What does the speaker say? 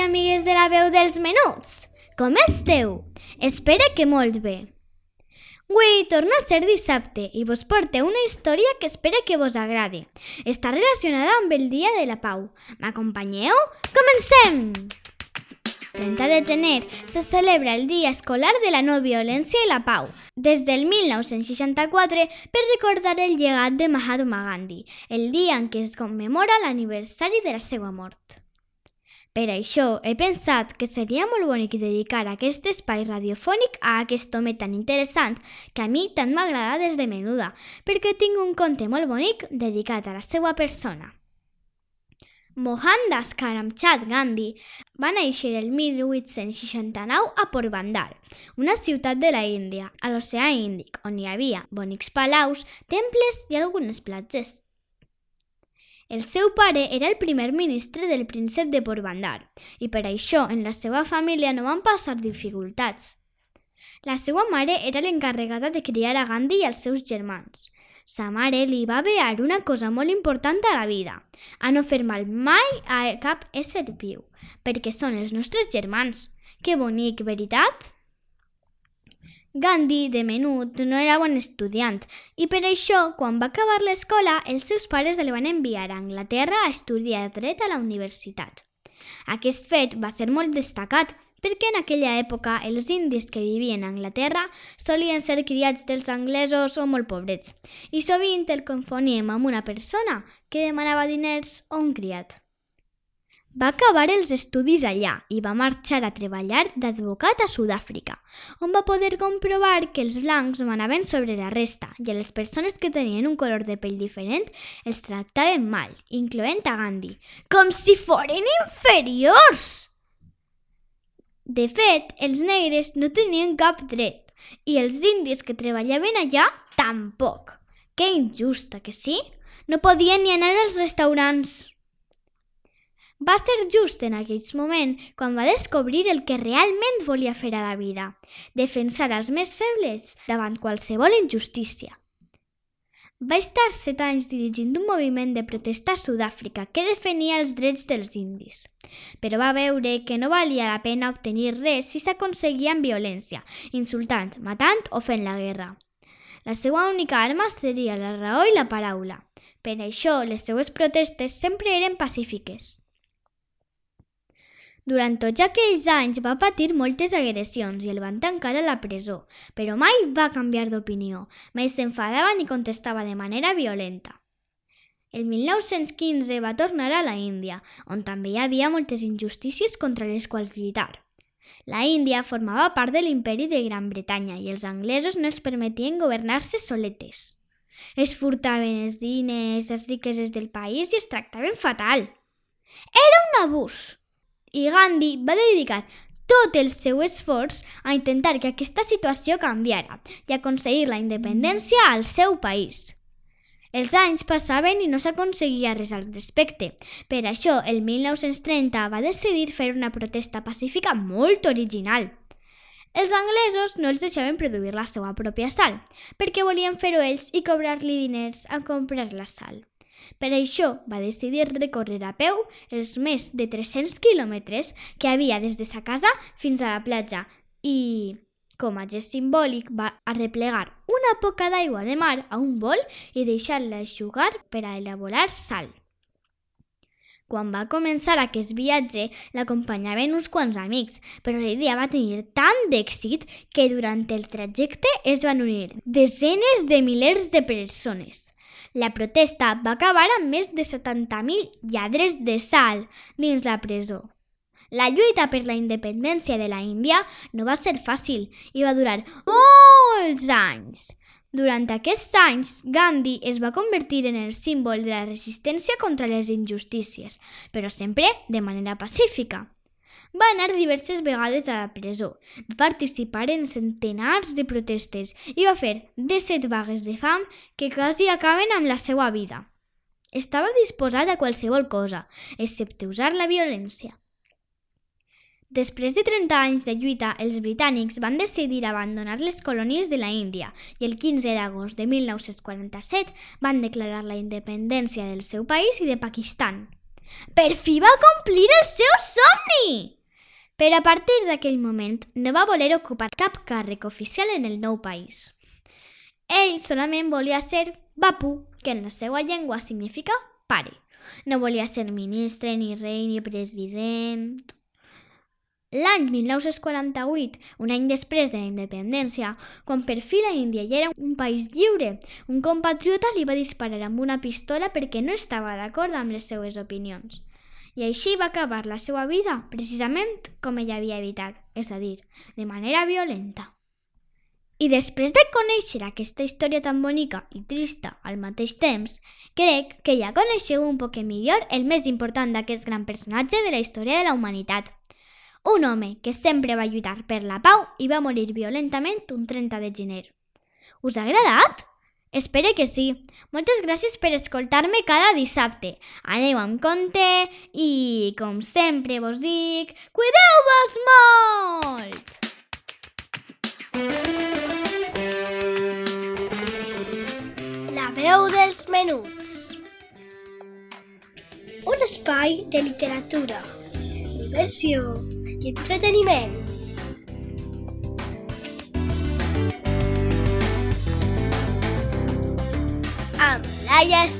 I amigues de la veu dels menuts! Com esteu? Espero que molt bé. Avui torna a ser dissabte i vos porte una història que espero que vos agradi. Està relacionada amb el Dia de la Pau. M'acompanyeu? Comencem! 30 de gener se celebra el Dia Escolar de la No Violència i la Pau, des del 1964 per recordar el llegat de Mahatma Gandhi, el dia en què es commemora l'aniversari de la seva mort. Per això he pensat que seria molt bonic dedicar aquest espai radiofònic a aquest home tan interessant que a mi tant m'agrada des de menuda, perquè tinc un conte molt bonic dedicat a la seva persona. Mohandas Karamchand Gandhi va néixer el 1869 a Porbandar, una ciutat de la Índia, a l'oceà Índic, on hi havia bonics palaus, temples i algunes platges. El seu pare era el primer ministre del príncep de Porbandar i per això en la seva família no van passar dificultats. La seva mare era l'encarregada de criar a Gandhi i els seus germans. Sa mare li va vear una cosa molt important a la vida, a no fer mal mai a cap ésser viu, perquè són els nostres germans. Que bonic, veritat? Gandhi, de menut, no era bon estudiant i per això, quan va acabar l'escola, els seus pares el van enviar a Anglaterra a estudiar dret a la universitat. Aquest fet va ser molt destacat perquè en aquella època els indis que vivien a Anglaterra solien ser criats dels anglesos o molt pobrets i sovint el confoníem amb una persona que demanava diners o un criat. Va acabar els estudis allà i va marxar a treballar d'advocat a Sud-àfrica, on va poder comprovar que els blancs manaven sobre la resta i a les persones que tenien un color de pell diferent els tractaven mal, incloent a Gandhi, com si foren inferiors! De fet, els negres no tenien cap dret i els indis que treballaven allà tampoc. Que injusta, que sí? No podien ni anar als restaurants. Va ser just en aquell moment quan va descobrir el que realment volia fer a la vida, defensar els més febles davant qualsevol injustícia. Va estar set anys dirigint un moviment de protesta a Sud-àfrica que defenia els drets dels indis, però va veure que no valia la pena obtenir res si s'aconseguia amb violència, insultant, matant o fent la guerra. La seva única arma seria la raó i la paraula. Per això, les seues protestes sempre eren pacífiques. Durant tots aquells anys va patir moltes agressions i el van tancar a la presó, però mai va canviar d'opinió, mai s'enfadava ni contestava de manera violenta. El 1915 va tornar a la Índia, on també hi havia moltes injustícies contra les quals lluitar. La Índia formava part de l'imperi de Gran Bretanya i els anglesos no els permetien governar-se soletes. Es furtaven els diners, les riqueses del país i es tractaven fatal. Era un abús i Gandhi va dedicar tot el seu esforç a intentar que aquesta situació canviara i aconseguir la independència al seu país. Els anys passaven i no s'aconseguia res al respecte. Per això, el 1930 va decidir fer una protesta pacífica molt original. Els anglesos no els deixaven produir la seva pròpia sal, perquè volien fer-ho ells i cobrar-li diners a comprar la sal. Per això va decidir recórrer a peu els més de 300 quilòmetres que havia des de sa casa fins a la platja i, com a gest simbòlic, va arreplegar una poca d'aigua de mar a un bol i deixar-la eixugar per a elaborar sal. Quan va començar aquest viatge, l'acompanyaven uns quants amics, però la idea va tenir tant d'èxit que durant el trajecte es van unir desenes de milers de persones. La protesta va acabar amb més de 70.000 lladres de sal dins la presó. La lluita per la independència de la Índia no va ser fàcil i va durar molts anys. Durant aquests anys, Gandhi es va convertir en el símbol de la resistència contra les injustícies, però sempre de manera pacífica. Va anar diverses vegades a la presó, va participar en centenars de protestes i va fer 17 vagues de fam que quasi acaben amb la seva vida. Estava disposat a qualsevol cosa, excepte usar la violència. Després de 30 anys de lluita, els britànics van decidir abandonar les colònies de la Índia i el 15 d'agost de 1947 van declarar la independència del seu país i de Pakistan. Per fi va complir el seu somni! Però a partir d'aquell moment no va voler ocupar cap càrrec oficial en el nou país. Ell solament volia ser Bapu, que en la seva llengua significa pare. No volia ser ministre, ni rei, ni president... L'any 1948, un any després de la independència, quan per fi la Índia ja era un país lliure, un compatriota li va disparar amb una pistola perquè no estava d'acord amb les seues opinions. I així va acabar la seva vida precisament com ella havia evitat, és a dir, de manera violenta. I després de conèixer aquesta història tan bonica i trista al mateix temps, crec que ja coneixeu un poc millor el més important d'aquest gran personatge de la història de la humanitat, un home que sempre va lluitar per la pau i va morir violentament un 30 de gener. Us ha agradat? Espero que sí. Moltes gràcies per escoltar-me cada dissabte. Aneu amb compte i, com sempre vos dic, cuideu-vos molt! La veu dels menuts. Un espai de literatura, diversió i entreteniment. Amb Laia